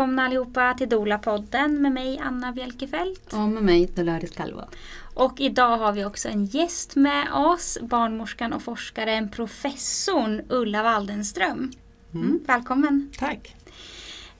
välkomna allihopa till Dola-podden med mig Anna Bjelkefelt. Och med mig Dolores Calvo. Och idag har vi också en gäst med oss, barnmorskan och forskaren professorn Ulla Waldenström. Mm, välkommen! Tack!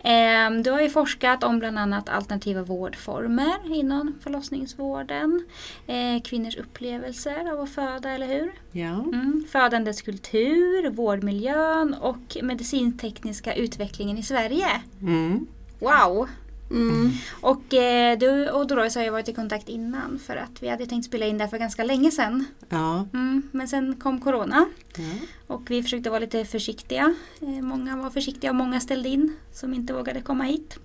Ehm, du har ju forskat om bland annat alternativa vårdformer inom förlossningsvården. Eh, kvinnors upplevelser av att föda, eller hur? Ja. Mm, födandets kultur, vårdmiljön och medicintekniska utvecklingen i Sverige. Mm. Wow! Mm. Och eh, du och Dolores har ju varit i kontakt innan för att vi hade tänkt spela in det för ganska länge sedan. Ja. Mm, men sen kom Corona ja. och vi försökte vara lite försiktiga. Eh, många var försiktiga och många ställde in som inte vågade komma hit.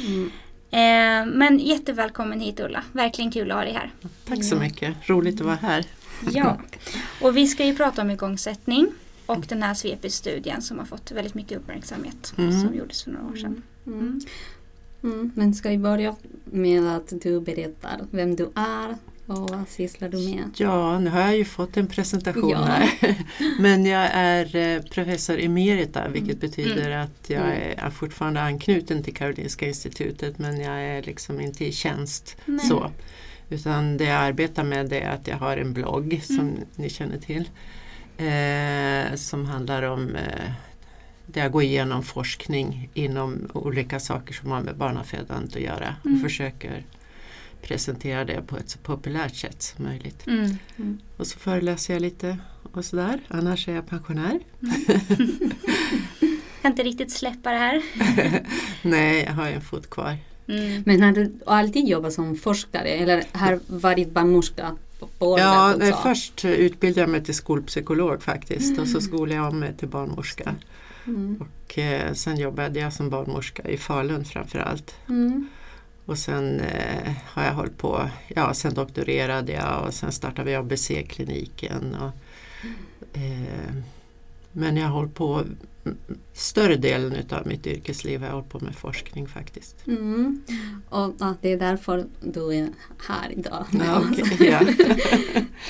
Mm. Eh, men jättevälkommen hit Ulla, verkligen kul att ha dig här. Tack så mycket, roligt att vara här. Ja, och vi ska ju prata om igångsättning och den här Svepis-studien som har fått väldigt mycket uppmärksamhet Mm. som gjordes för några år sedan. Mm. Mm. Men ska vi börja med att du berättar vem du är och vad sysslar du med? Ja, nu har jag ju fått en presentation Ja. här. Men jag är eh, professor emerita vilket betyder att jag Mm. är, är fortfarande anknuten till Karolinska institutet men jag är liksom inte i tjänst Nej. så. Utan det jag arbetar med är att jag har en blogg som Mm. ni känner till. Eh, som handlar om eh, där jag går igenom forskning inom olika saker som har med barnafödandet att göra Mm. och försöker presentera det på ett så populärt sätt som möjligt. Mm. Och så föreläser jag lite och sådär. Annars är jag pensionär. Kan inte riktigt släppa det här. Nej, jag har en fot kvar. Mm. Men har du alltid jobbat som forskare eller har varit barnmorska Ja, nej, också? först utbildade jag mig till skolpsykolog faktiskt och så skolade jag om mig till barnmorska. Mm. Och eh, sen jobbade jag som barnmorska i Falun framförallt. Mm. Och sen eh, har jag hållit på, ja sen doktorerade jag och sen startade vi ABC-kliniken. Och, eh, men jag har på, större delen av mitt yrkesliv har jag hållit på med forskning faktiskt. Mm. Och ja, det är därför du är här idag. Ja, okej, ja.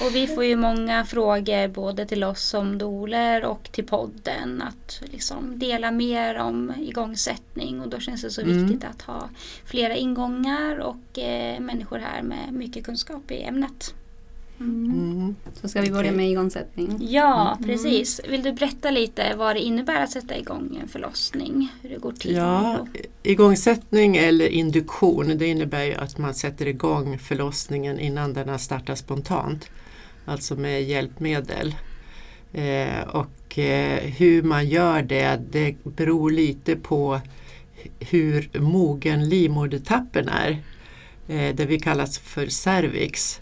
Och vi får ju många frågor både till oss som doler och till podden att liksom dela mer om igångsättning och då känns det så Mm. viktigt att ha flera ingångar och eh, människor här med mycket kunskap i ämnet. Mm. Mm. Så ska vi börja med igångsättning. Ja, Mm. precis. Vill du berätta lite vad det innebär att sätta igång en förlossning? Hur det går till? Ja, igångsättning eller induktion det innebär ju att man sätter igång förlossningen innan den har startat spontant. Alltså med hjälpmedel. Eh, och eh, hur man gör det, det beror lite på hur mogen livmodertappen är. Eh, det vi kallas för cervix.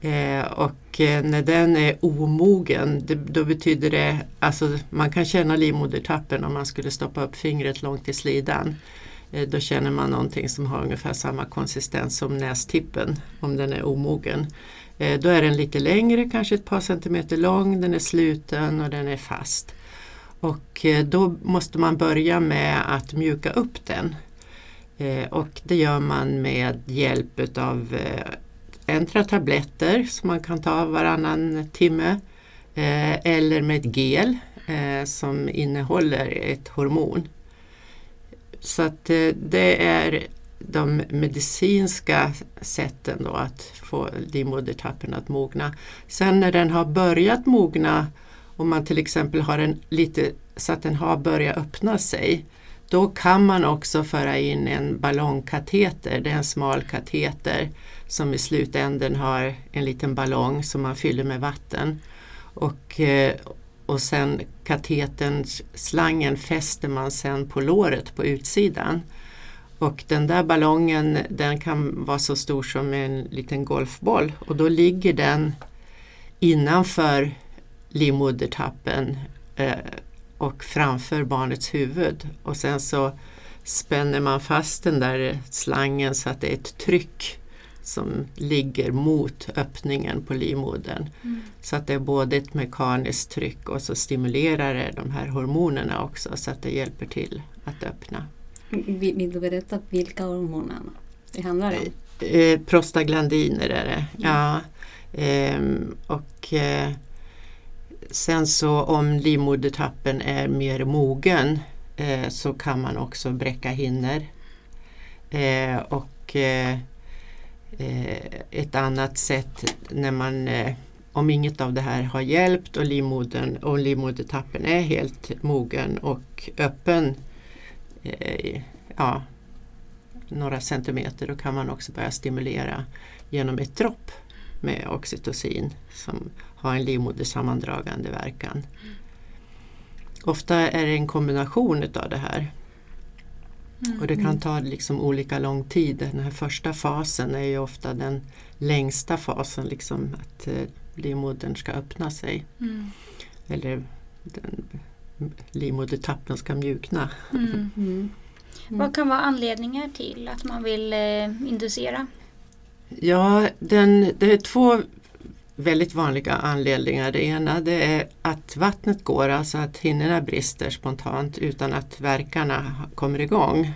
Eh, och eh, när den är omogen, det, då betyder det, alltså man kan känna livmodertappen om man skulle stoppa upp fingret långt i slidan. Eh, då känner man någonting som har ungefär samma konsistens som nästippen om den är omogen. Eh, då är den lite längre, kanske ett par centimeter lång, den är sluten och den är fast. Och eh, då måste man börja med att mjuka upp den. Eh, och det gör man med hjälp av eh, entra tabletter som man kan ta varannan timme eh, eller med ett gel eh, som innehåller ett hormon. Så att eh, det är de medicinska sätten då att få livmodertappen att mogna. Sen när den har börjat mogna, om man till exempel har den lite så att den har börjat öppna sig, då kan man också föra in en ballongkateter, det är en smal kateter som i slutänden har en liten ballong som man fyller med vatten. Och, eh, och sen katetern, slangen fäster man sen på låret på utsidan. Och den där ballongen den kan vara så stor som en liten golfboll och då ligger den innanför livmodertappen eh, och framför barnets huvud. Och sen så spänner man fast den där slangen så att det är ett tryck som ligger mot öppningen på livmodern. Mm. Så att det är både ett mekaniskt tryck och så stimulerar det de här hormonerna också så att det hjälper till att öppna. Vill, du berätta vilka hormoner det handlar om? Eh, prostaglandiner är det. Ja. Ehm, och eh, sen så om livmodertappen är mer mogen eh, så kan man också bräcka hinnor. Eh, och eh, eh, ett annat sätt när man eh, om inget av det här har hjälpt och livmodern och livmodertappen är helt mogen och öppen eh, ja, några centimeter då kan man också börja stimulera genom ett dropp med oxytocin som har en livmodersammandragande verkan. Ofta är det en kombination av det här. Mm. Och det kan ta liksom olika lång tid. Den här första fasen är ju ofta den längsta fasen, liksom att eh, livmodern ska öppna sig. Mm. Eller den, livmodertappen ska mjukna. Mm. mm. Vad kan vara anledningar till att man vill eh, inducera? Ja, den, det är två väldigt vanliga anledningar. Det ena det är att vattnet går, alltså att hinnorna brister spontant utan att verkarna kommer igång.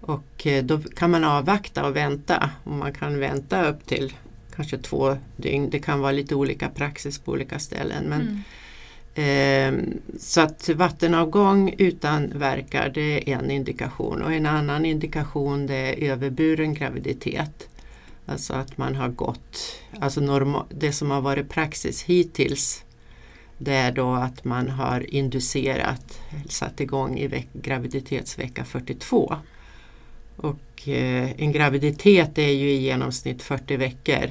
Och eh, då kan man avvakta och vänta och man kan vänta upp till kanske två dygn. Det kan vara lite olika praxis på olika ställen. Men, mm. eh, så att vattenavgång utan verkar det är en indikation och en annan indikation det är överburen graviditet. Alltså att man har gått, alltså norma, det som har varit praxis hittills det är då att man har inducerat, satt igång i veck, graviditetsvecka 42. Och eh, en graviditet är ju i genomsnitt 40 veckor.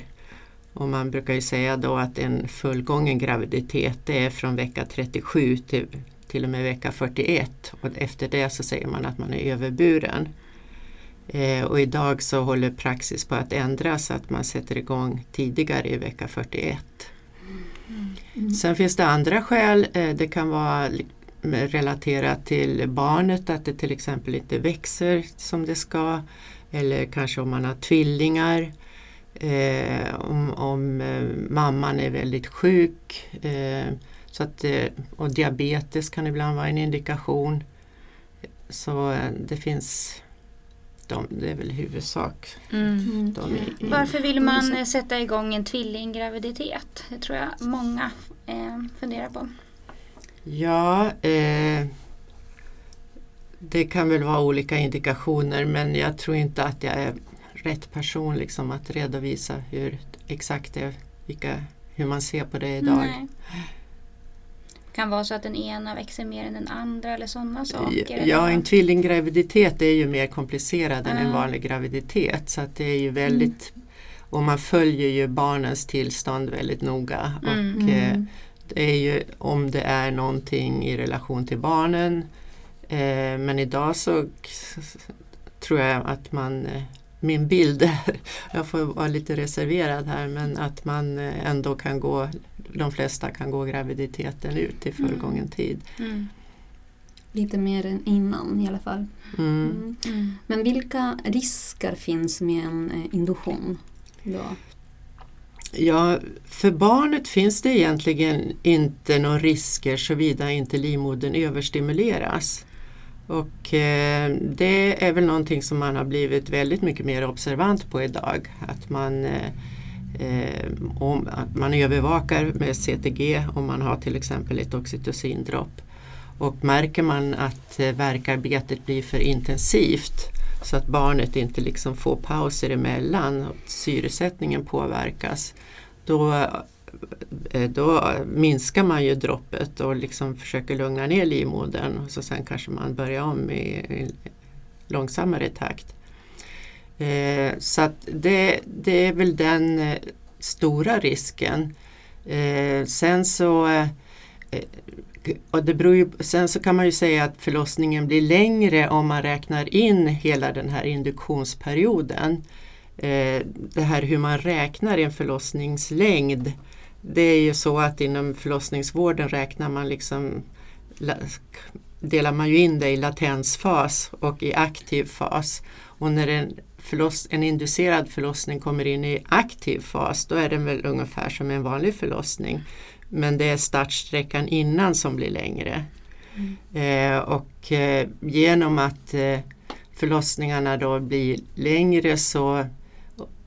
Och man brukar ju säga då att en fullgången graviditet det är från vecka 37 till, till och med vecka 41 och efter det så säger man att man är överburen. Eh, och idag så håller praxis på att ändras så att man sätter igång tidigare i vecka 41. Mm. Sen finns det andra skäl. Eh, det kan vara relaterat till barnet, att det till exempel inte växer som det ska. Eller kanske om man har tvillingar. Eh, om, om mamman är väldigt sjuk. Så att, och diabetes kan ibland vara en indikation. Så det finns de, det är väl huvudsak. Mm. De är, Varför vill man sätta igång en tvillinggraviditet? Det tror jag många eh, funderar på. Ja, eh, det kan väl vara olika indikationer men jag tror inte att jag är rätt person liksom att redovisa hur exakt det, vilka, hur man ser på det idag. Nej kan vara så att den ena växer mer än den andra eller sådana saker? Ja, en tvillinggraviditet är ju mer komplicerad än en vanlig graviditet så att det är ju väldigt mm. och man följer ju barnens tillstånd väldigt noga. Mm. Och, eh, mm. det är ju om det är någonting i relation till barnen eh, men idag så tror jag att man eh, min bild jag får vara lite reserverad här, men att man eh, ändå kan gå, de flesta kan gå graviditeten ut i fullgången mm. tid. Mm. Lite mer än innan i alla fall. Mm. mm. Men vilka risker finns med en eh, induktion? Då? Ja, för barnet finns det egentligen inte några risker såvida inte livmodern överstimuleras. Och eh, det är väl någonting som man har blivit väldigt mycket mer observant på idag. Att man, eh Eh, om, att man övervakar med CTG om man har till exempel ett oxytocindropp. Och märker man att eh, verkarbetet blir för intensivt så att barnet inte liksom får pauser emellan och syresättningen påverkas. Då Eh, då minskar man ju droppet och liksom försöker lugna ner livmodern och så sen kanske man börjar om i, i långsammare takt. Eh, så att det, det är väl den eh, stora risken. Eh, sen så eh, eh, och det beror ju, sen så kan man ju säga att förlossningen blir längre om man räknar in hela den här induktionsperioden. Eh, det här hur man räknar en förlossningslängd det är ju så att inom förlossningsvården räknar man liksom delar man ju in det i latensfas och i aktiv fas. Och när en, förloss, en inducerad förlossning kommer in i aktiv fas då är den väl ungefär som en vanlig förlossning. Men det är startsträckan innan som blir längre. Mm. Eh, och eh, genom att eh, förlossningarna då blir längre så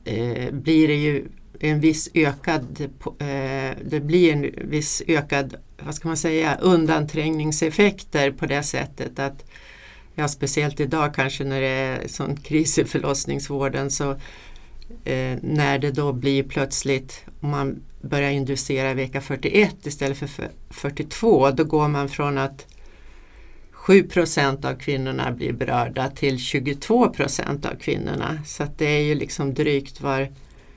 eh, blir det ju en viss ökad, eh, det blir en viss ökad vad ska man säga, undanträngningseffekter på det sättet att ja, speciellt idag kanske när det är sån kris i förlossningsvården så eh, när det då blir plötsligt om man börjar inducera vecka 41 istället för 42 då går man från att 7% av kvinnorna blir berörda till 22% av kvinnorna. Så det är ju liksom drygt var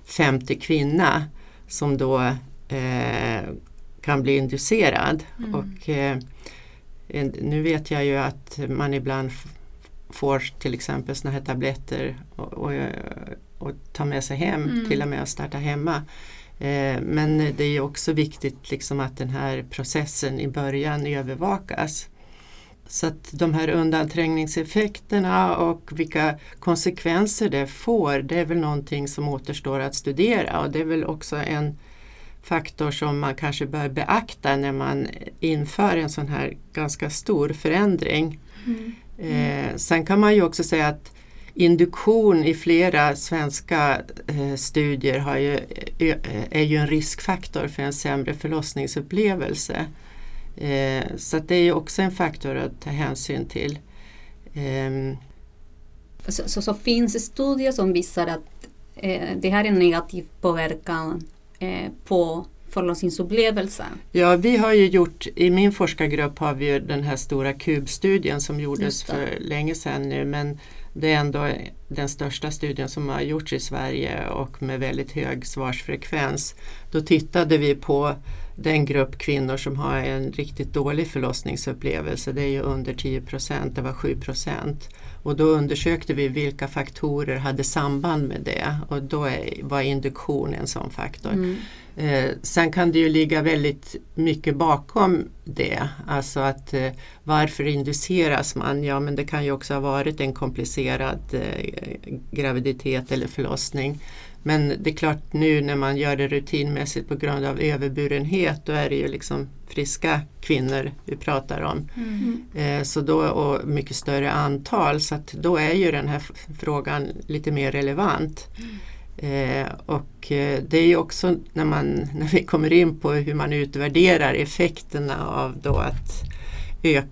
femte kvinna som då eh, kan bli inducerad. Mm. Och, eh, nu vet jag ju att man ibland får till exempel såna här tabletter och, och, och ta med sig hem, mm. till och med att starta hemma. Eh, men det är också viktigt liksom att den här processen i början övervakas. Så att de här undanträngningseffekterna och vilka konsekvenser det får det är väl någonting som återstår att studera och det är väl också en faktor som man kanske bör beakta när man inför en sån här ganska stor förändring. Mm. Eh, sen kan man ju också säga att induktion i flera svenska eh, studier har ju, eh, är ju en riskfaktor för en sämre förlossningsupplevelse. Eh, så det är ju också en faktor att ta hänsyn till. Eh. Så, så, så, finns det studier som visar att eh, det har en negativ påverkan eh, på förlossningsupplevelsen? Ja, vi har ju gjort, i min forskargrupp har vi den här stora kubstudien som gjordes för länge sedan nu men det är ändå den största studien som har gjorts i Sverige och med väldigt hög svarsfrekvens. Då tittade vi på den grupp kvinnor som har en riktigt dålig förlossningsupplevelse, det är ju under 10 procent, det var 7 procent. Och då undersökte vi vilka faktorer hade samband med det och då var induktion en sån faktor. Mm. Eh, sen kan det ju ligga väldigt mycket bakom det. Alltså att eh, varför induceras man? Ja men det kan ju också ha varit en komplicerad eh, graviditet eller förlossning. Men det är klart nu när man gör det rutinmässigt på grund av överburenhet då är det ju liksom friska kvinnor vi pratar om. Mm. Eh, så då, och mycket större antal så att då är ju den här frågan lite mer relevant. Mm. Eh, och eh, det är ju också när, man, när vi kommer in på hur man utvärderar effekterna av då att ök, eh,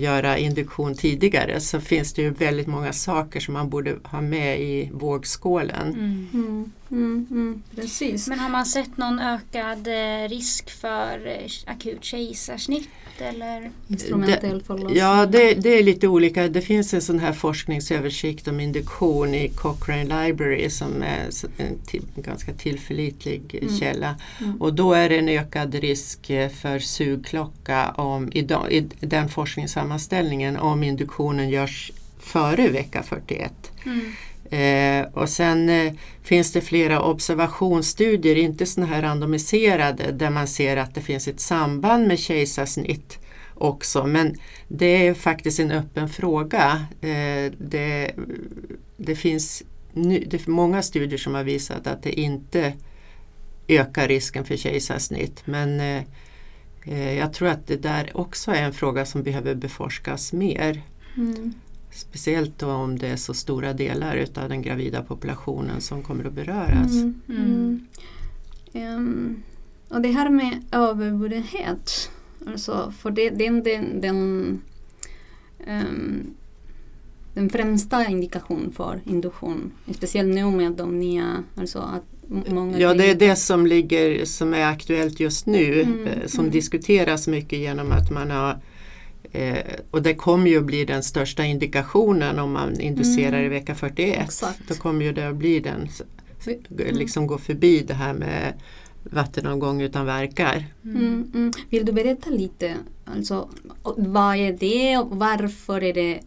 göra induktion tidigare så finns det ju väldigt många saker som man borde ha med i vågskålen. Mm. Mm, mm, mm precis. Men har man sett någon ökad eh, risk för eh, akut kejsarsnitt eller instrumentell förlossning? Ja, det, det, är lite olika. Det finns en sån här forskningsöversikt om induktion i Cochrane Library som är en till, ganska tillförlitlig mm. källa. Mm. Och då är det en ökad risk för sugklocka om, i, i den forskningssammanställningen om induktionen görs före vecka 41. Mm. Eh, och sen eh, finns det flera observationsstudier, inte sådana här randomiserade, där man ser att det finns ett samband med kejsarsnitt också. Men det är faktiskt en öppen fråga. Eh, det, det finns nu, det många studier som har visat att det inte ökar risken för kejsarsnitt. Men eh, jag tror att det där också är en fråga som behöver beforskas mer. Mm. Speciellt då om det är så stora delar utav den gravida populationen som kommer att beröras. Mm, mm. Um, och det här med överburenhet, alltså för det, den, den, den, um, den främsta indikationen för induktion, speciellt nu med de nya, alltså att många Ja, det är det som, ligger, som är aktuellt just nu, mm, eh, som mm. diskuteras mycket genom att man har Eh, och det kommer ju bli den största indikationen om man inducerar mm. i vecka 41. Exakt. Då kommer ju det att bli den, mm. liksom gå förbi det här med vattenavgång utan verkar. Mm. Mm. Vill du berätta lite, alltså, vad är det och varför är det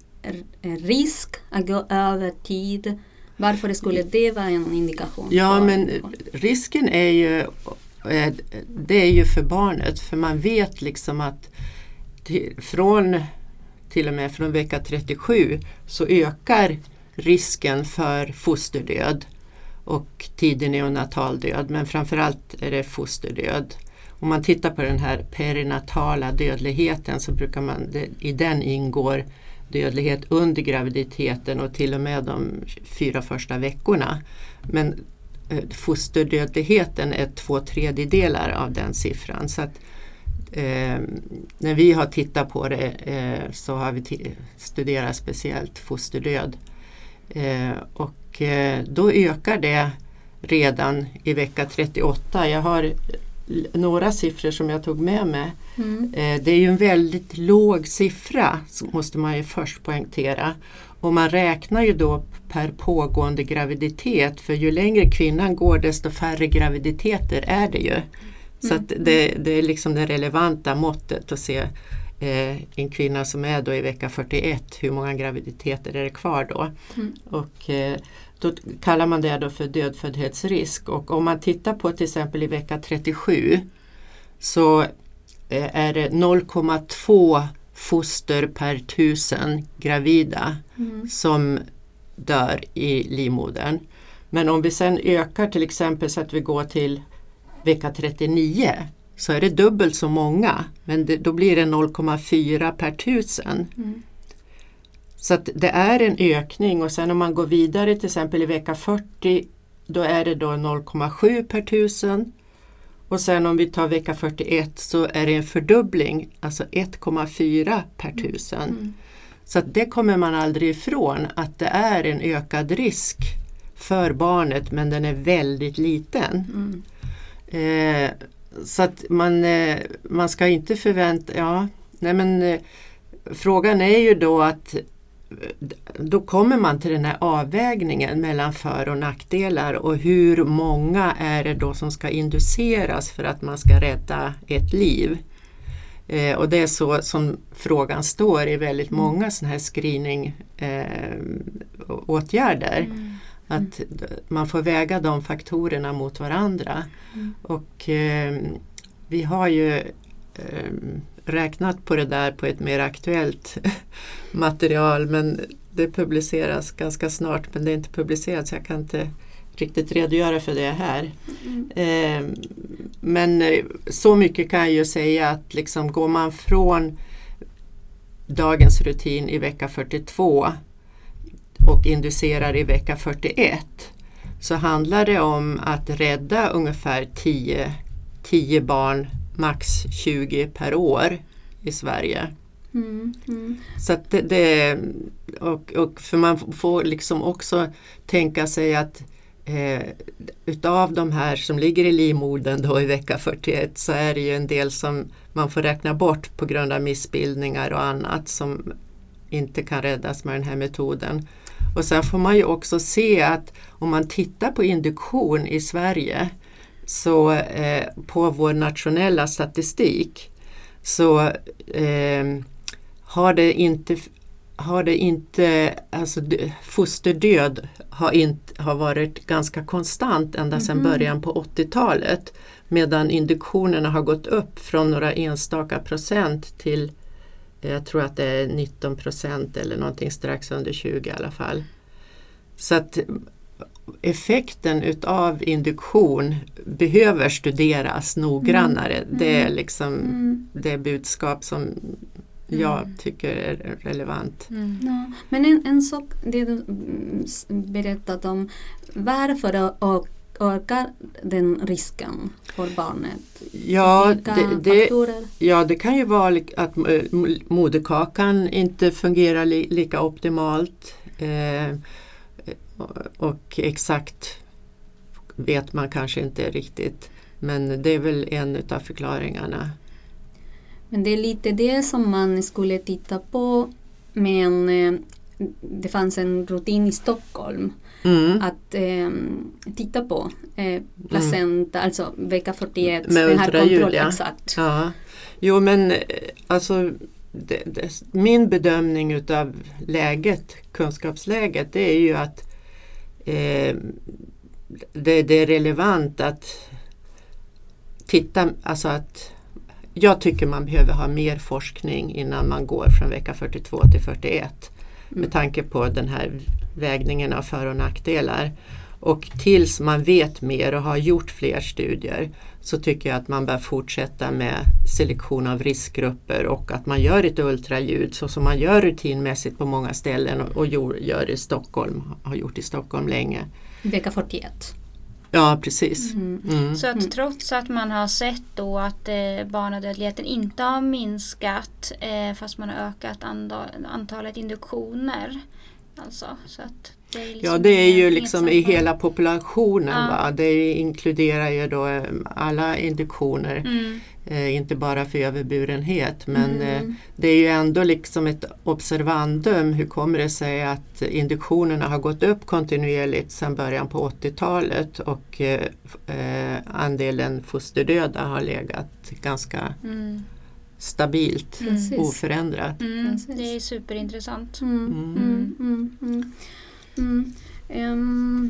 risk att gå över tid? Varför skulle det vara en indikation? Ja men risken är ju, eh, det är ju för barnet för man vet liksom att från till och med från vecka 37 så ökar risken för fosterdöd och tidig neonatal död men framförallt är det fosterdöd. Om man tittar på den här perinatala dödligheten så brukar man, i den ingår dödlighet under graviditeten och till och med de fyra första veckorna. Men eh, fosterdödligheten är två tredjedelar av den siffran. Så att eh, när vi har tittat på det eh, så har vi studerat speciellt fosterdöd. Eh, och eh, då ökar det redan i vecka 38. Jag har några siffror som jag tog med mig. Mm. Eh, det är ju en väldigt låg siffra måste man ju först poängtera. Och man räknar ju då per pågående graviditet för ju längre kvinnan går desto färre graviditeter är det ju. Så mm. det, det, är liksom det relevanta måttet att se eh, en kvinna som är då i vecka 41, hur många graviditeter är det kvar då? Mm. Och, eh, då kallar man det då för dödföddhetsrisk och om man tittar på till exempel i vecka 37 så eh, är det 0,2 foster per tusen gravida mm. som dör i livmodern. Men om vi sen ökar till exempel så att vi går till vecka 39 så är det dubbelt så många men det, då blir det 0,4 per tusen. Mm. Så att det är en ökning och sen om man går vidare till exempel i vecka 40 då är det då 0,7 per tusen. Och sen om vi tar vecka 41 så är det en fördubbling, alltså 1,4 per tusen. Mm. Så att det kommer man aldrig ifrån att det är en ökad risk för barnet men den är väldigt liten. Mm. Eh, så att man, eh, man ska inte förvänta, ja, nej men eh, frågan är ju då att då kommer man till den här avvägningen mellan för och nackdelar och hur många är det då som ska induceras för att man ska rädda ett liv. Eh, och det är så som frågan står i väldigt mm. många sådana här screeningåtgärder. Eh, mm. Att man får väga de faktorerna mot varandra. Mm. Och eh, vi har ju eh, räknat på det där på ett mer aktuellt material men det publiceras ganska snart men det är inte publicerat så jag kan inte riktigt redogöra för det här. Mm. Eh, men eh, så mycket kan jag ju säga att liksom går man från dagens rutin i vecka 42 och inducerar i vecka 41 så handlar det om att rädda ungefär 10, 10 barn max 20 per år i Sverige. Mm, mm. Så det, det, och, och för man får liksom också tänka sig att eh, utav de här som ligger i livmodern då i vecka 41 så är det ju en del som man får räkna bort på grund av missbildningar och annat som inte kan räddas med den här metoden. Och sen får man ju också se att om man tittar på induktion i Sverige så eh, på vår nationella statistik så eh, har det inte har det inte, alltså fosterdöd har, inte, har varit ganska konstant ända sedan mm. början på 80-talet. Medan induktionerna har gått upp från några enstaka procent till jag tror att det är 19 procent eller någonting strax under 20 i alla fall. Så att effekten utav induktion behöver studeras noggrannare. Mm. Det är liksom mm. det budskap som jag mm. tycker är relevant. Mm. Ja. Men en, en sak, det du berättat om, varför ökar den risken för barnet? Ja det, det, ja, det kan ju vara att moderkakan inte fungerar li, lika optimalt. Eh, och exakt vet man kanske inte riktigt. Men det är väl en av förklaringarna. Men det är lite det som man skulle titta på. Men eh, det fanns en rutin i Stockholm mm. att eh, titta på eh, placenta, mm. alltså vecka 41. Med ultraljud ja. Exakt. ja. Jo men eh, alltså det, det, min bedömning utav läget, kunskapsläget, det är ju att eh, det, det, är relevant att titta, alltså att jag tycker man behöver ha mer forskning innan man går från vecka 42 till 41 med mm. tanke på den här vägningen av för och nackdelar. Och tills man vet mer och har gjort fler studier så tycker jag att man bör fortsätta med selektion av riskgrupper och att man gör ett ultraljud så som man gör rutinmässigt på många ställen och, gör i Stockholm, har gjort i Stockholm länge. Vecka 41? Ja, precis. Mm. Mm. Så att trots att man har sett då att eh, barnadödligheten inte har minskat eh, fast man har ökat antalet induktioner. Alltså, så att det är liksom Ja, det är ju liksom i hela populationen. Ja. Va? Det inkluderar ju då eh, alla induktioner. Mm, Eh, inte bara för överburenhet men Mm. eh, det är ju ändå liksom ett observandum. Hur kommer det sig att induktionerna har gått upp kontinuerligt sedan början på 80-talet och eh, eh, andelen fosterdöda har legat ganska mm, stabilt, Mm. Oförändrat. mm, det är superintressant. Mm, Mm. mm, mm, mm.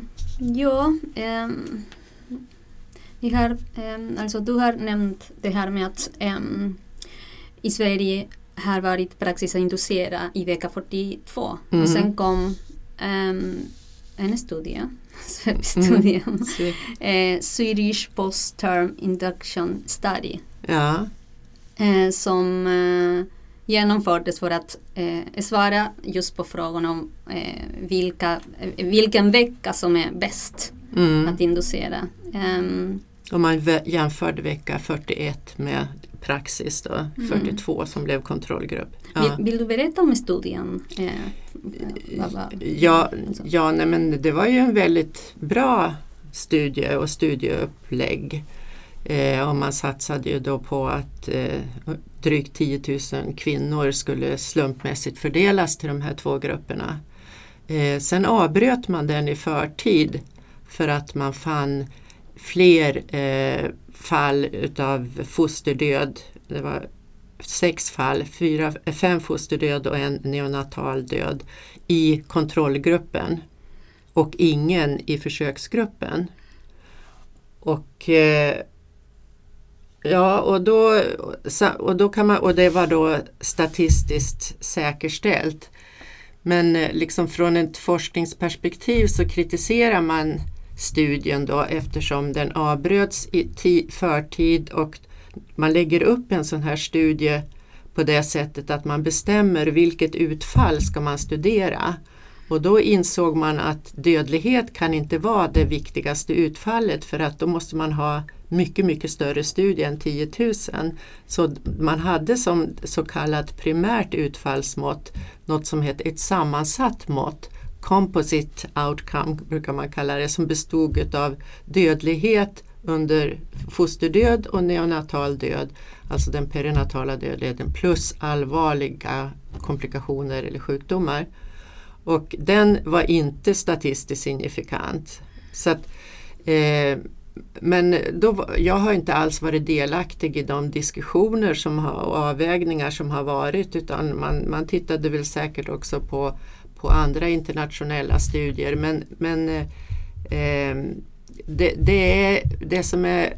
Mm. Ehm, ja, ehm, vi har, ehm, alltså du har nämnt det här med att i Sverige har varit praxis att inducera i vecka 42 Mhm. och sen kom en studie, studie Så, eh, Swedish Post-Term Induction Study ja, eh, som eh, genomfördes för att eh, svara just på frågan om eh, vilka, eh, vilken vecka som är bäst mm. att inducera. Ehm, Om man jämförde vecka 41 med praxis då, Mm. 42 som blev kontrollgrupp. Ja. vill, vill du berätta om studien? Eh, vad- vad- Ja, alltså. ja nej, men det var ju en väldigt bra studie och studieupplägg. Eh, och man satsade ju då på att eh, drygt 10 000 kvinnor skulle slumpmässigt fördelas till de här två grupperna. Eh, sen avbröt man den i förtid för att man fann fler eh, fall utav fosterdöd. Det var sex fall, fyra, fem fosterdöd och en neonatal död i kontrollgruppen och ingen i försöksgruppen. Och eh, Ja, och då, och då kan man, och det var då statistiskt säkerställt. Men eh, liksom från ett forskningsperspektiv så kritiserar man studien då eftersom den avbröts i förtid och man lägger upp en sån här studie på det sättet att man bestämmer vilket utfall ska man studera. Och då insåg man att dödlighet kan inte vara det viktigaste utfallet för att då måste man ha mycket, mycket större studie än 10 000. Så man hade som så kallat primärt utfallsmått något som heter ett sammansatt mått. Composite outcome brukar man kalla det, som bestod av dödlighet under fosterdöd och neonatal död, alltså den perinatala dödligheten, plus allvarliga komplikationer eller sjukdomar. Och den var inte statistiskt signifikant. Så att, eh, men då, jag har inte alls varit delaktig i de diskussioner som har, och avvägningar som har varit utan man, man tittade väl säkert också på, på andra internationella studier. Men, men eh, det, det, är, det som är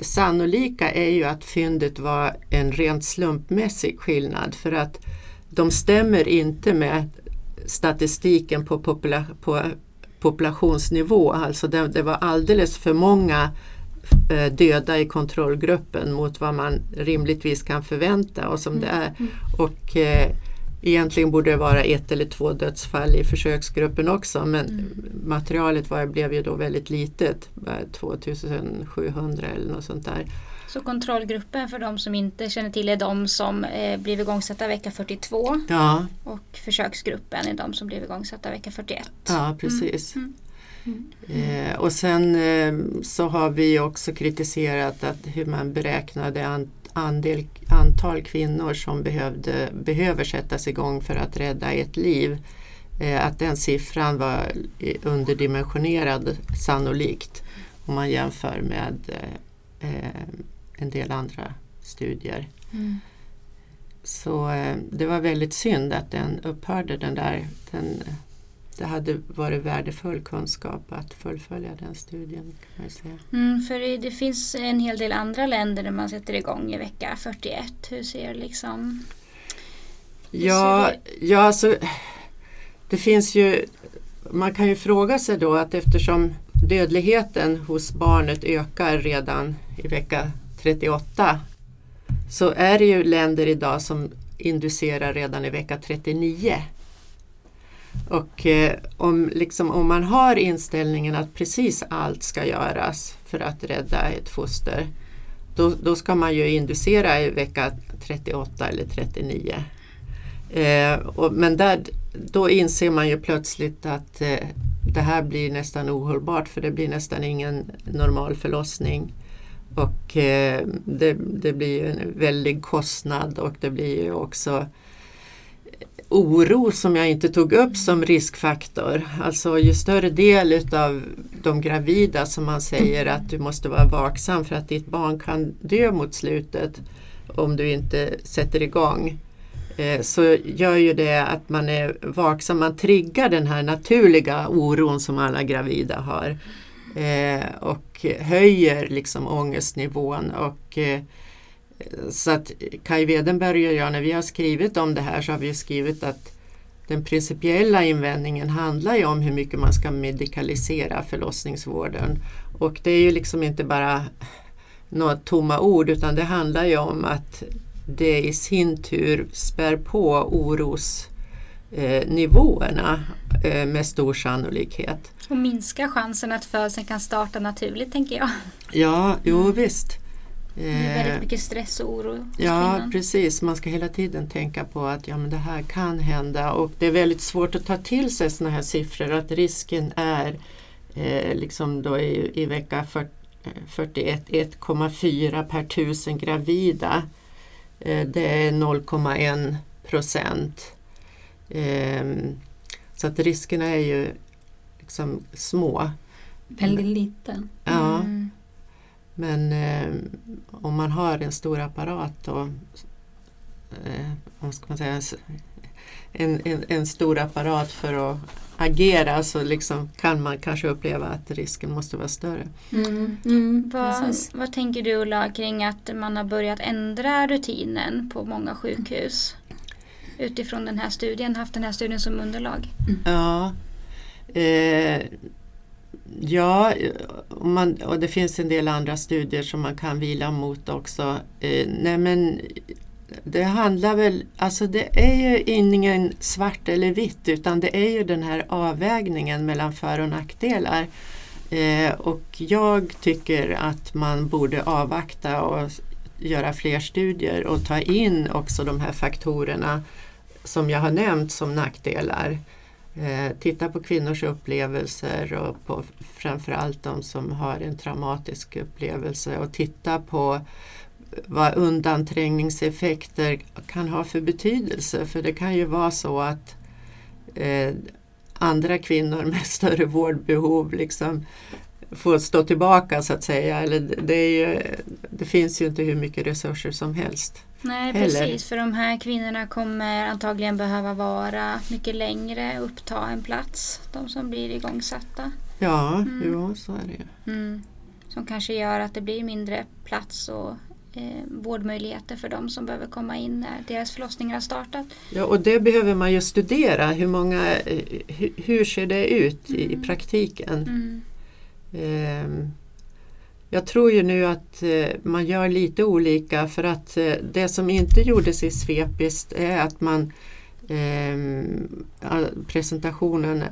sannolika är ju att fyndet var en rent slumpmässig skillnad för att de stämmer inte med statistiken på, popula på populationsnivå. Alltså det, det var alldeles för många eh, döda i kontrollgruppen mot vad man rimligtvis kan förvänta och som det är. Och eh, egentligen borde det vara ett eller två dödsfall i försöksgruppen också men materialet var, blev ju då väldigt litet, bara 2700 eller något sånt där. Så kontrollgruppen för de som inte känner till är de som eh, blev igångsatta vecka 42 Ja, och försöksgruppen är de som blev igångsatta vecka 41. ja precis. Mm. Eh, och sen eh, så har vi också kritiserat att hur man beräknade an, andel, antal kvinnor som behövde, behöver sättas igång för att rädda ett liv. Eh, att den siffran var eh, underdimensionerad sannolikt om man jämför med eh, eh, en del andra studier. Mm. Så eh, det var väldigt synd att den upphörde den där. Den, det hade varit värdefull kunskap att fullfölja den studien. kan man säga. Mm, för det, finns en hel del andra länder där man sätter igång i vecka 41. Hur ser liksom Ja, ser ja alltså, det finns ju, man kan ju fråga sig då att eftersom dödligheten hos barnet ökar redan i vecka 38 så är det ju länder idag som inducerar redan i vecka 39. Och eh, om, liksom, om man har inställningen att precis allt ska göras för att rädda ett foster då, då ska man ju inducera i vecka 38 eller 39. Eh, och, men där, då inser man ju plötsligt att eh, det här blir nästan ohållbart för det blir nästan ingen normal förlossning. Och eh, det, det blir en väldig kostnad och det blir ju också eh, oro som jag inte tog upp som riskfaktor. Alltså ju större del utav de gravida som man säger att du måste vara vaksam för att ditt barn kan dö mot slutet om du inte sätter igång. Eh, så gör ju det att man är vaksam, man triggar den här naturliga oron som alla gravida har. Eh, och höjer liksom ångestnivån och eh, så att Kai Wedenberg och jag, när vi har skrivit om det här så har vi skrivit att den principiella invändningen handlar ju om hur mycket man ska medikalisera förlossningsvården. Och det är ju liksom inte bara några tomma ord utan det handlar ju om att det i sin tur spär på oros eh, med stor sannolikhet. Och minska chansen att födseln kan starta naturligt tänker jag. Ja, jo visst. Det är väldigt eh, mycket stress och oro Ja, kvinnan. precis. Man ska hela tiden tänka på att ja, men det här kan hända och det är väldigt svårt att ta till sig sådana här siffror att risken är eh, liksom då i, i vecka 41 1,4 per tusen gravida. Eh, det är 0,1 procent. Eh, så att riskerna är ju liksom små. Väldigt liten. Ja. Mm. Men eh, om man har en stor apparat och eh, vad ska man säga, en, en, en, stor apparat för att agera så liksom kan man kanske uppleva att risken måste vara större. Mm. Mm, vad, vad, tänker du Ulla kring att man har börjat ändra rutinen på många sjukhus? Utifrån den här studien, haft den här studien som underlag. Ja, eh, Ja, och, man, och det finns en del andra studier som man kan vila mot också. Eh, nej men det handlar väl, alltså det är ju ingen svart eller vitt utan det är ju den här avvägningen mellan för och nackdelar. Eh, och jag tycker att man borde avvakta och göra fler studier och ta in också de här faktorerna som jag har nämnt som nackdelar. Eh, titta på kvinnors upplevelser och på framförallt de som har en traumatisk upplevelse och titta på vad undanträngningseffekter kan ha för betydelse. För det kan ju vara så att eh, andra kvinnor med större vårdbehov liksom får stå tillbaka så att säga. Eller det, är ju, det finns ju inte hur mycket resurser som helst. Nej heller. precis, för de här kvinnorna kommer antagligen behöva vara mycket längre, uppta en plats, de som blir igångsatta. Ja, mm. jo, så är det mm. Som kanske gör att det blir mindre plats och eh, vårdmöjligheter för de som behöver komma in när deras förlossningar har startat. Ja, och det behöver man ju studera. Hur, många, eh, hur, hur ser det ut i, mm. praktiken? Eh, jag tror ju nu att eh, man gör lite olika för att eh, det som inte gjordes i Svepist är att man ehm, eh, presentationen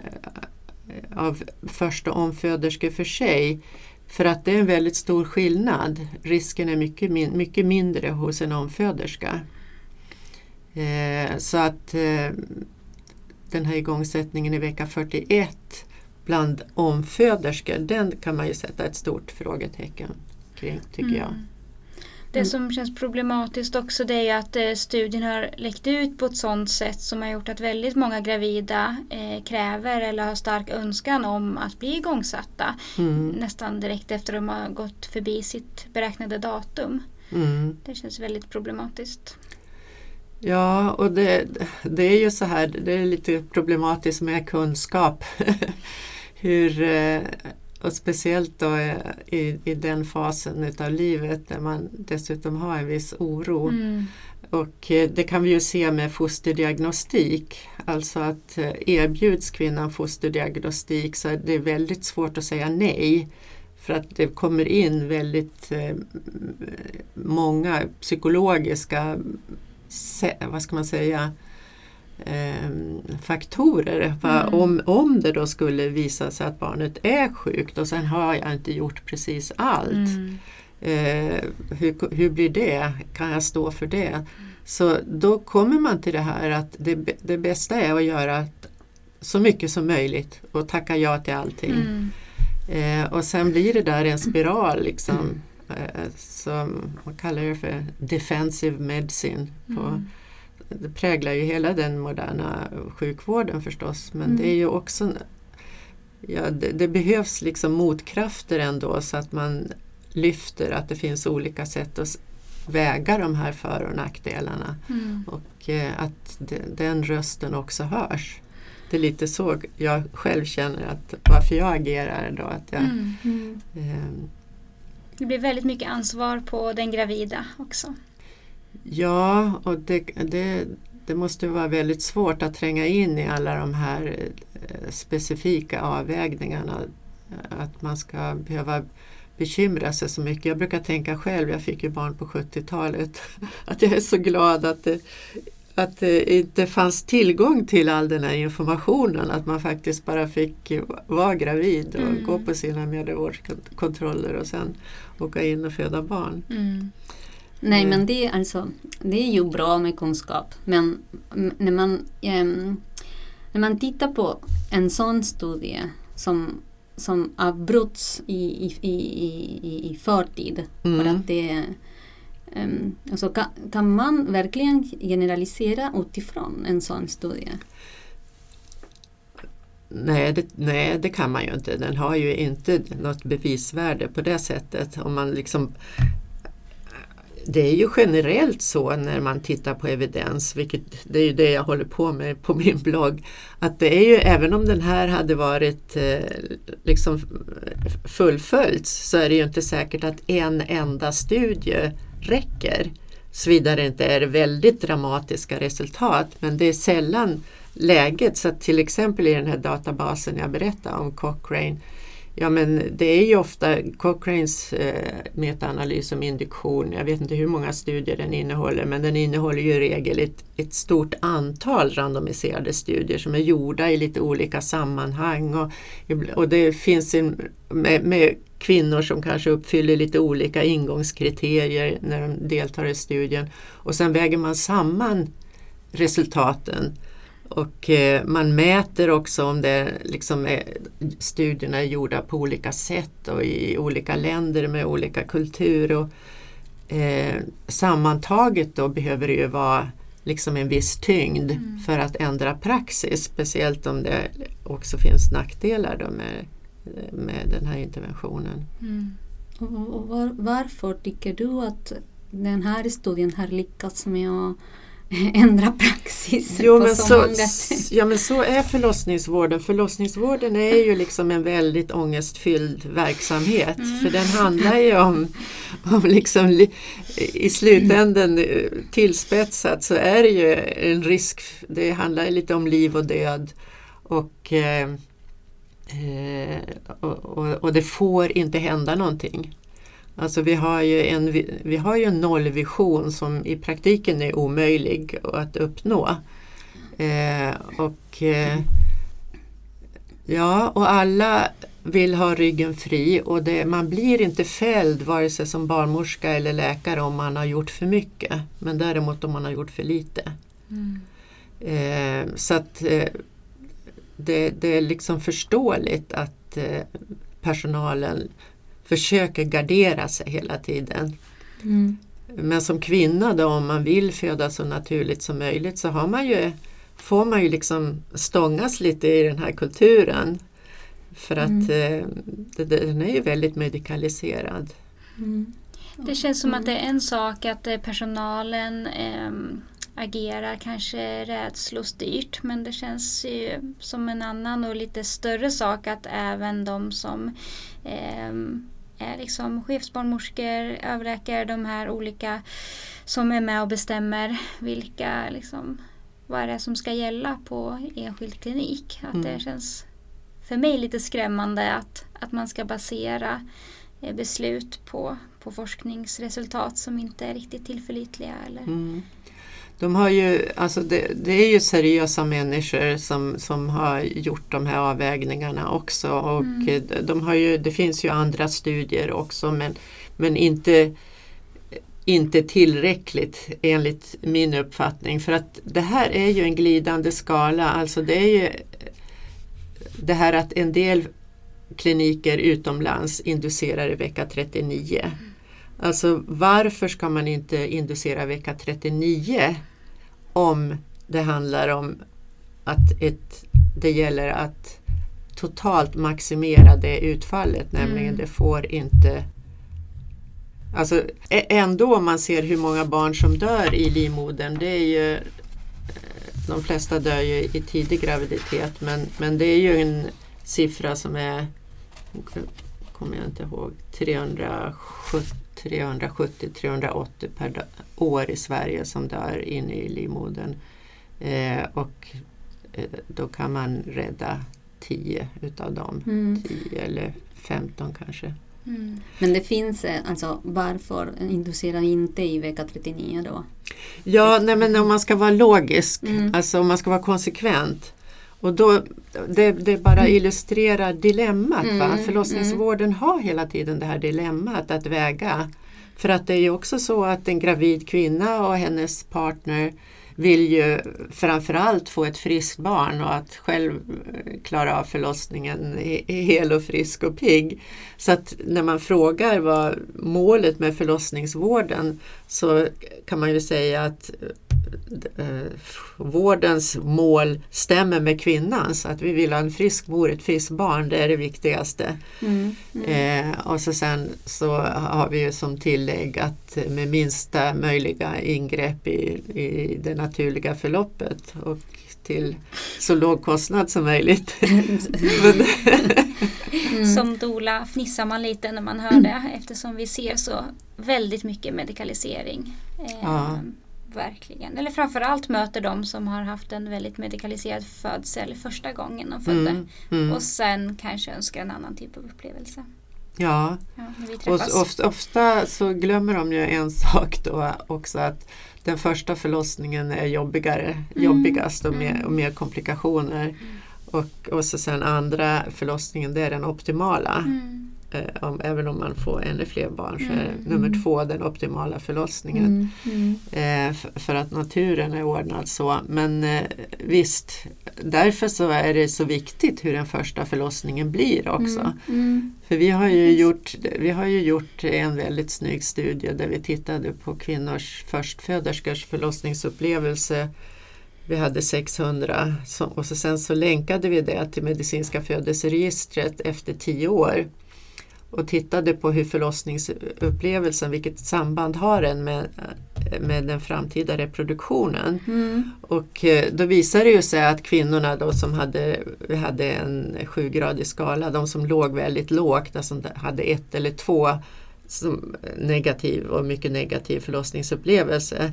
av första omföderskor för sig för att det är en väldigt stor skillnad. Risken är mycket, min mycket mindre hos en omföderska. Eh, så att eh, den här igångsättningen i vecka 41 bland omföderskor, den kan man ju sätta ett stort frågetecken kring tycker mm. jag. Det mm. som känns problematiskt också det är att eh, studien har läckt ut på ett sådant sätt som har gjort att väldigt många gravida eh, kräver eller har stark önskan om att bli igångsatta mm. nästan direkt efter att de har gått förbi sitt beräknade datum. Mm. Det känns väldigt problematiskt. Ja, och det, det är ju så här, det är lite problematiskt med kunskap. hur, eh, och speciellt då eh, i, i den fasen av livet där man dessutom har en viss oro. Mm. Och eh, det kan vi ju se med fosterdiagnostik. Alltså att erbjuds kvinnan fosterdiagnostik så är det väldigt svårt att säga nej. För att det kommer in väldigt många psykologiska vad ska man säga, faktorer. Mm. Om, om det då skulle visa sig att barnet är sjukt och sen har jag inte gjort precis allt. Mm. Eh, hur, hur blir det? Kan jag stå för det? Så då kommer man till det här att det, det bästa är att göra så mycket som möjligt och tacka ja till allting. Mm. Eh, och sen blir det där en spiral liksom, eh, som man kallar det för defensive medicine. På, Mm. Det präglar ju hela den moderna sjukvården förstås men Mm. det är ju också ja, det, det behövs liksom motkrafter ändå så att man lyfter att det finns olika sätt att väga de här för och nackdelarna Mm. och eh, att de, den rösten också hörs. Det är lite så jag själv känner att varför jag agerar då. Att jag, Mm. Mm. eh, Det blir väldigt mycket ansvar på den gravida också. Ja, och det, det, det måste vara väldigt svårt att tränga in i alla de här eh, specifika avvägningarna. Att man ska behöva bekymra sig så mycket. Jag brukar tänka själv, jag fick ju barn på 70-talet, att jag är så glad att det, att det inte fanns tillgång till all den här informationen. Att man faktiskt bara fick vara gravid och Mm. gå på sina mödravårdskontroller och sen åka in och föda barn. Mm. Nej, Mm. men det är, alltså, det är ju bra med kunskap. Men när man, ehm, när man tittar på en sån studie som, som avbryts i, i, i, i, i förtid. För Mm. att det, um, alltså kan, kan man verkligen generalisera utifrån en sån studie? Nej det, nej, det kan man ju inte. Den har ju inte något bevisvärde på det sättet. Om man liksom, det är ju generellt så när man tittar på evidens, vilket det är ju det jag håller på med på min blogg, att det är ju även om den här hade varit eh, liksom fullföljts så är det ju inte säkert att en enda studie räcker. Såvida det inte är väldigt dramatiska resultat men det är sällan läget. Så att till exempel i den här databasen jag berättade om Cochrane Ja men det är ju ofta Cochranes eh, metaanalys om induktion. Jag vet inte hur många studier den innehåller men den innehåller ju i regel ett, ett stort antal randomiserade studier som är gjorda i lite olika sammanhang. Och, och det finns en, med, med kvinnor som kanske uppfyller lite olika ingångskriterier när de deltar i studien. Och sen väger man samman resultaten och eh, man mäter också om det liksom är, studierna är gjorda på olika sätt och i olika länder med olika kultur. Och, eh, sammantaget då behöver det ju vara liksom en viss tyngd Mm. för att ändra praxis. Speciellt om det också finns nackdelar då med, med den här interventionen. Mm. Och, och var, varför tycker du att den här studien har lyckats med att ändra praxis Jo, på men så, så, många sätt? ja men så är förlossningsvården. Förlossningsvården är ju liksom en väldigt ångestfylld verksamhet. Mm. För den handlar ju om, om liksom, li- i slutändan eh, tillspetsat så är det ju en risk. Det handlar ju lite om liv och död. Och, eh, eh, och, och, och det får inte hända någonting. Alltså vi har ju en, vi- har ju en nollvision som i praktiken är omöjlig att uppnå. Eh, och, eh, ja, och alla vill ha ryggen fri och det, man blir inte fälld vare sig som barnmorska eller läkare om man har gjort för mycket. Men däremot om man har gjort för lite. Mm. Eh, så att eh, det, det är liksom förståeligt att eh, personalen försöker gardera sig hela tiden. Mm. Men som kvinna då om man vill föda så naturligt som möjligt så har man ju, får man ju liksom stångas lite i den här kulturen. För att eh, det, den är ju väldigt medikaliserad. Mm. Det känns som att det är en sak att eh, personalen ehm, agerar kanske rädslostyrt men det känns ju som en annan och lite större sak att även de som ehm, är liksom chefsbarnmorskor, överläkare, de här olika som är med och bestämmer vilka liksom, vad är det som ska gälla på enskild klinik. Att det Mm. känns för mig lite skrämmande att, att man ska basera eh, beslut på, på forskningsresultat som inte är riktigt tillförlitliga. Eller? Mm. De har ju, alltså det, det, är ju seriösa människor som, som har gjort de här avvägningarna också. Och mm. de har ju, det finns ju andra studier också men, men inte, inte tillräckligt enligt min uppfattning. För att det här är ju en glidande skala. Alltså det är ju det här att en del kliniker utomlands inducerar i vecka 39. Mm. Alltså varför ska man inte inducera vecka 39 om det handlar om att ett, det gäller att totalt maximera det utfallet, nämligen mm. det får inte Alltså ändå om man ser hur många barn som dör i livmodern, det är ju de flesta dör ju i tidig graviditet men, men det är ju en siffra som är, kommer jag inte ihåg, 370-380 per år i Sverige som dör inne i livmodern. Eh, och eh, då kan man rädda 10 utav dem, mm. 10 eller 15 kanske. Mm. Men det finns, eh, alltså varför inducerar inte i vecka 39 då? Ja, nej, men om man ska vara logisk, mm. alltså om man ska vara konsekvent. Och då, det, det bara mm. illustrerar dilemmat. Mm. Va? Förlossningsvården mm. har hela tiden det här dilemmat att väga. För att det är ju också så att en gravid kvinna och hennes partner vill ju framförallt få ett friskt barn och att själv klara av förlossningen hel och frisk och pigg. Så att när man frågar vad målet med förlossningsvården så kan man ju säga att eh, vårdens mål stämmer med kvinnans. Att vi vill ha en frisk mor, ett friskt barn, det är det viktigaste. Mm, mm. Eh, och så sen så har vi ju som tillägg att med minsta möjliga ingrepp i, i det naturliga förloppet och till så låg kostnad som möjligt. mm. Som dola fnissar man lite när man hör det eftersom vi ser så väldigt mycket medikalisering. Eh, ja. Verkligen. Eller framförallt möter de som har haft en väldigt medikaliserad födsel första gånngen de födde. Mm, mm. Och sen kanske önskar en annan typ av upplevelse. Ja, ja och ofta, ofta, så glömmer de ju en sak då också att den första förlossningen är jobbigare, mm. jobbigast och mer, och mer komplikationer. Mm. Och, och så sen andra förlossningen det är den optimala. Mm. Eh, om, även om man får ännu fler barn så är mm. nummer två den optimala förlossningen. Mm. mm. Eh, för att naturen är ordnad så. Men eh, visst, därför så är det så viktigt hur den första förlossningen blir också. Mm. mm. För vi har, ju gjort, vi har ju gjort en väldigt snygg studie där vi tittade på kvinnors förstföderskors förlossningsupplevelse vi hade 600 och så sen så länkade vi det till medicinska födelseregistret efter tio år och tittade på hur förlossningsupplevelsen, vilket samband har den med, med den framtida reproduktionen. Mm. Och eh, då visade det ju sig att kvinnorna då som hade, hade en sjugradig skala, de som låg väldigt lågt, alltså hade ett eller två som negativ och mycket negativ förlossningsupplevelse.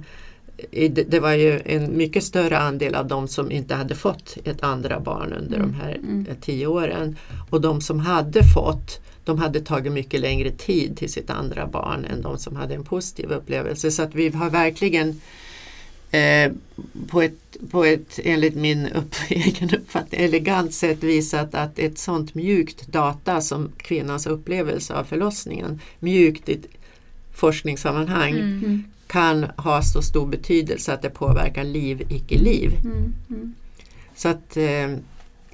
Det var ju en mycket större andel av de som inte hade fått ett andra barn under mm. de här mm. tio åren. Och de som hade fått de hade tagit mycket längre tid till sitt andra barn än de som hade en positiv upplevelse. Så att vi har verkligen eh, på, ett, på ett, enligt min upp, egen uppfattning, elegant sätt visat att ett sånt mjukt data som kvinnans upplevelse av förlossningen, mjukt i forskningssammanhang, mm. mm. kan ha så stor betydelse att det påverkar liv, icke-liv. Mm. Mm. Så att, eh,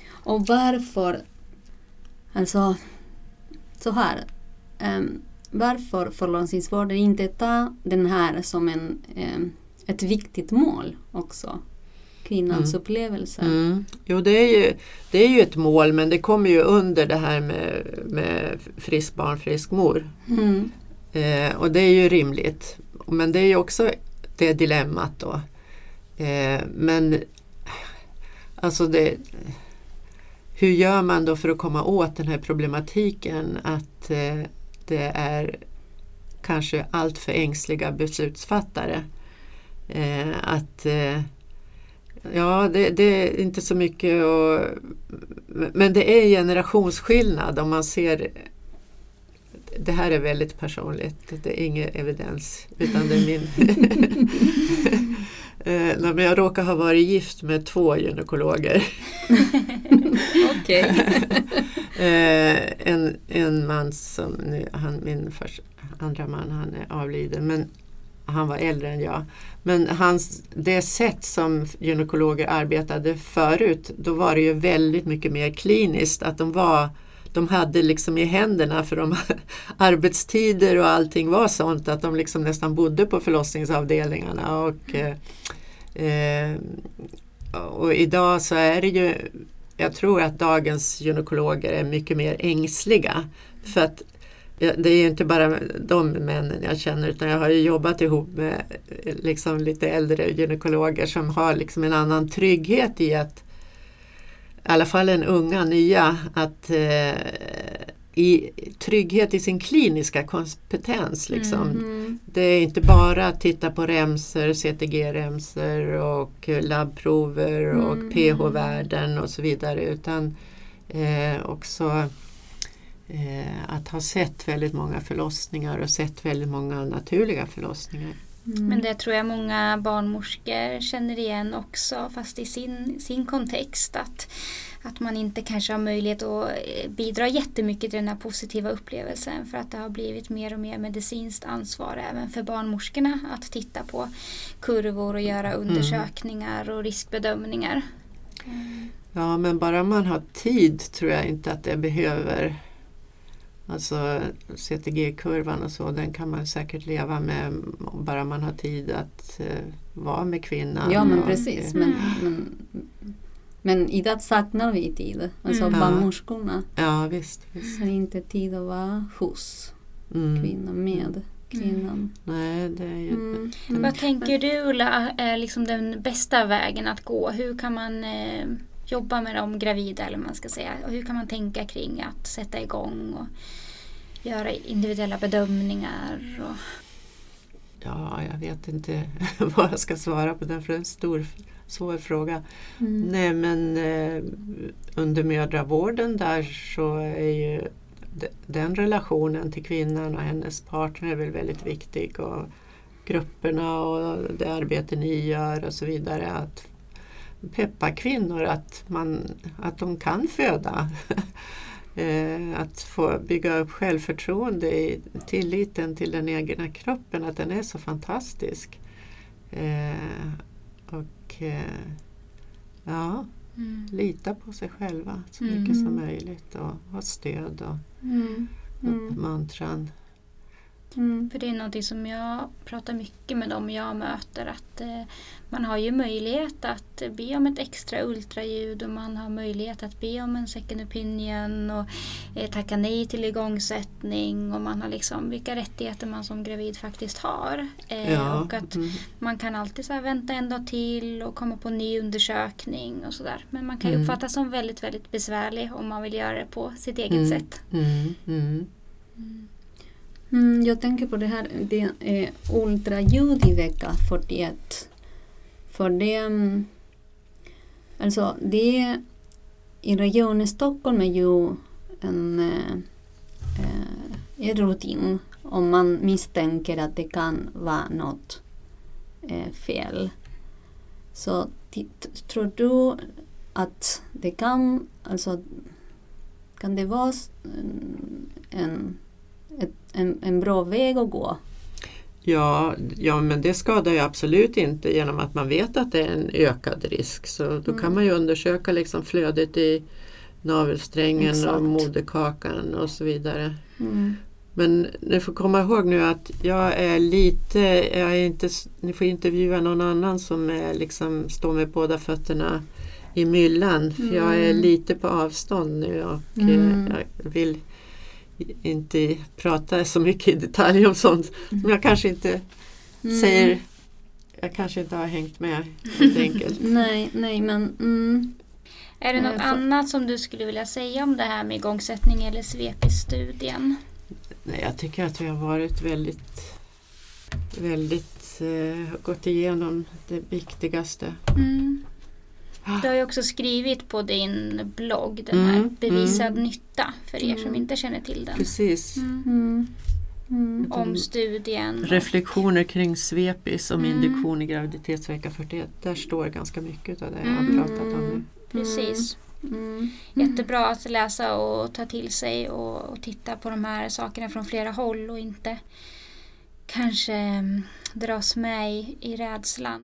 och varför, alltså så här. Um, varför förlossningsvården inte ta den här som en, um, ett viktigt mål också? Kvinnans mm. upplevelse. Mm. Jo det är, ju, det är ju ett mål men det kommer ju under det här med, med frisk barn, frisk mor. Mm. Eh, och det är ju rimligt. Men det är ju också det dilemmat då. Eh, men alltså det hur gör man då för att komma åt den här problematiken att eh, det är kanske alltför ängsliga beslutsfattare. Eh, att eh, Ja, det, det, är inte så mycket och, Men det är generationsskillnad om man ser Det här är väldigt personligt, det är ingen evidens utan det är min Eh, men jag råkar ha varit gift med två gynekologer. Okej. eh, en, en man som, nu, han, min första, andra man, han är avliden. Men han var äldre än jag. Men hans, det sätt som gynekologer arbetade förut, då var det ju väldigt mycket mer kliniskt. Att de var de hade liksom i händerna för de arbetstider och allting var sånt att de liksom nästan bodde på förlossningsavdelningarna. Och, eh, eh, och idag så är det ju, jag tror att dagens gynekologer är mycket mer ängsliga. För att det är inte bara de männen jag känner utan jag har jobbat ihop med liksom lite äldre gynekologer som har liksom en annan trygghet i att i alla fall en unga nya att eh, i trygghet i sin kliniska kompetens. Liksom. Mm. Det är inte bara att titta på remser, CTG-remser och labbprover och Mm. pH-värden och så vidare utan eh, också eh, att ha sett väldigt många förlossningar och sett väldigt många naturliga förlossningar. Mm. Men det tror jag många barnmorskor känner igen också fast i sin, sin kontext. Att, att man inte kanske har möjlighet att eh, bidra jättemycket till den här positiva upplevelsen för att det har blivit mer och mer medicinskt ansvar även för barnmorskorna att titta på kurvor och göra undersökningar och riskbedömningar. Ja men bara man har tid tror jag inte att det behöver Alltså CTG-kurvan och så den kan man säkert leva med bara man har tid att eh, vara med kvinnan. Ja men och, precis. Men, men, men idag saknar vi tid. Alltså Mm. barnmorskorna Ja visst. visst. har inte tid att vara hos Mm. kvinnan, med kvinnan. Nej, det är ju Mm. Vad tänker du Ulla är liksom den bästa vägen att gå? Hur kan man eh, jobba med de gravida eller man ska säga? Och hur kan man tänka kring att sätta igång och göra individuella bedömningar? Och, Ja, jag vet inte vad jag ska svara på den för det är en stor, svår fråga. Mm. Nej men eh, under mödravården där så är ju de- den relationen till kvinnan och hennes partner är väl väldigt viktig. Och grupperna och det arbete ni gör och så vidare. Att peppa kvinnor att, man, att de kan föda. Eh, att få bygga upp självförtroende i tilliten till den egna kroppen, att den är så fantastisk. Eh, och eh, ja, lita på sig själva så Mm. mycket som möjligt och ha stöd och Mm. Mm. uppmuntran. Mm. För det är någonting som jag pratar mycket med dem jag möter att eh, man har ju möjlighet att be om ett extra ultraljud och man har möjlighet att be om en second opinion och eh, tacka nej till igångsättning och man har liksom vilka rättigheter man som gravid faktiskt har. Eh, Ja, Och att mm. man kan alltid så vänta en dag till och komma på ny undersökning och sådär. Men man kan ju Mm. uppfattas som väldigt, väldigt besvärlig om man vill göra det på sitt eget Mm. sätt. Mm, jag tänker på det här, det är ultraljud i vecka 41. För det, mm, alltså det i regionen Stockholm är ju en, eh, eh, en rutin om man misstänker att det kan vara något eh, fel. Så tror du att det kan, alltså kan det vara en en, en bra väg att gå. Ja, ja, men det skadar ju absolut inte genom att man vet att det är en ökad risk. Så då Mm. kan man ju undersöka liksom flödet i navelsträngen Exakt. och moderkakan och så vidare. Men ni får komma ihåg nu att jag är lite, jag är inte, ni får intervjua någon annan som är liksom, står med båda fötterna i myllan. För jag är Mm. lite på avstånd nu och Mm. eh, jag vill inte prata så mycket i detalj om sånt som jag kanske inte Mm. säger. Jag kanske inte har hängt med helt enkelt. Nej, nej men mm, Är det något annat som du skulle vilja säga om det här med igångsättning eller svepis-studien? Nej, jag tycker att vi har varit väldigt, väldigt eh, gått igenom det viktigaste. Mm. Du har ju också skrivit på din blogg den här Mm, bevisad mm. nytta för er som Mm. inte känner till den. Precis. Mm. mm, om studien. Reflektioner kring svepis om Mm. induktion i graviditetsvecka 41. Där står ganska mycket av det jag har Mm. pratat om nu. Precis. Mm. Jättebra att läsa och ta till sig och, och titta på de här sakerna från flera håll och inte kanske dras med i, i rädslan.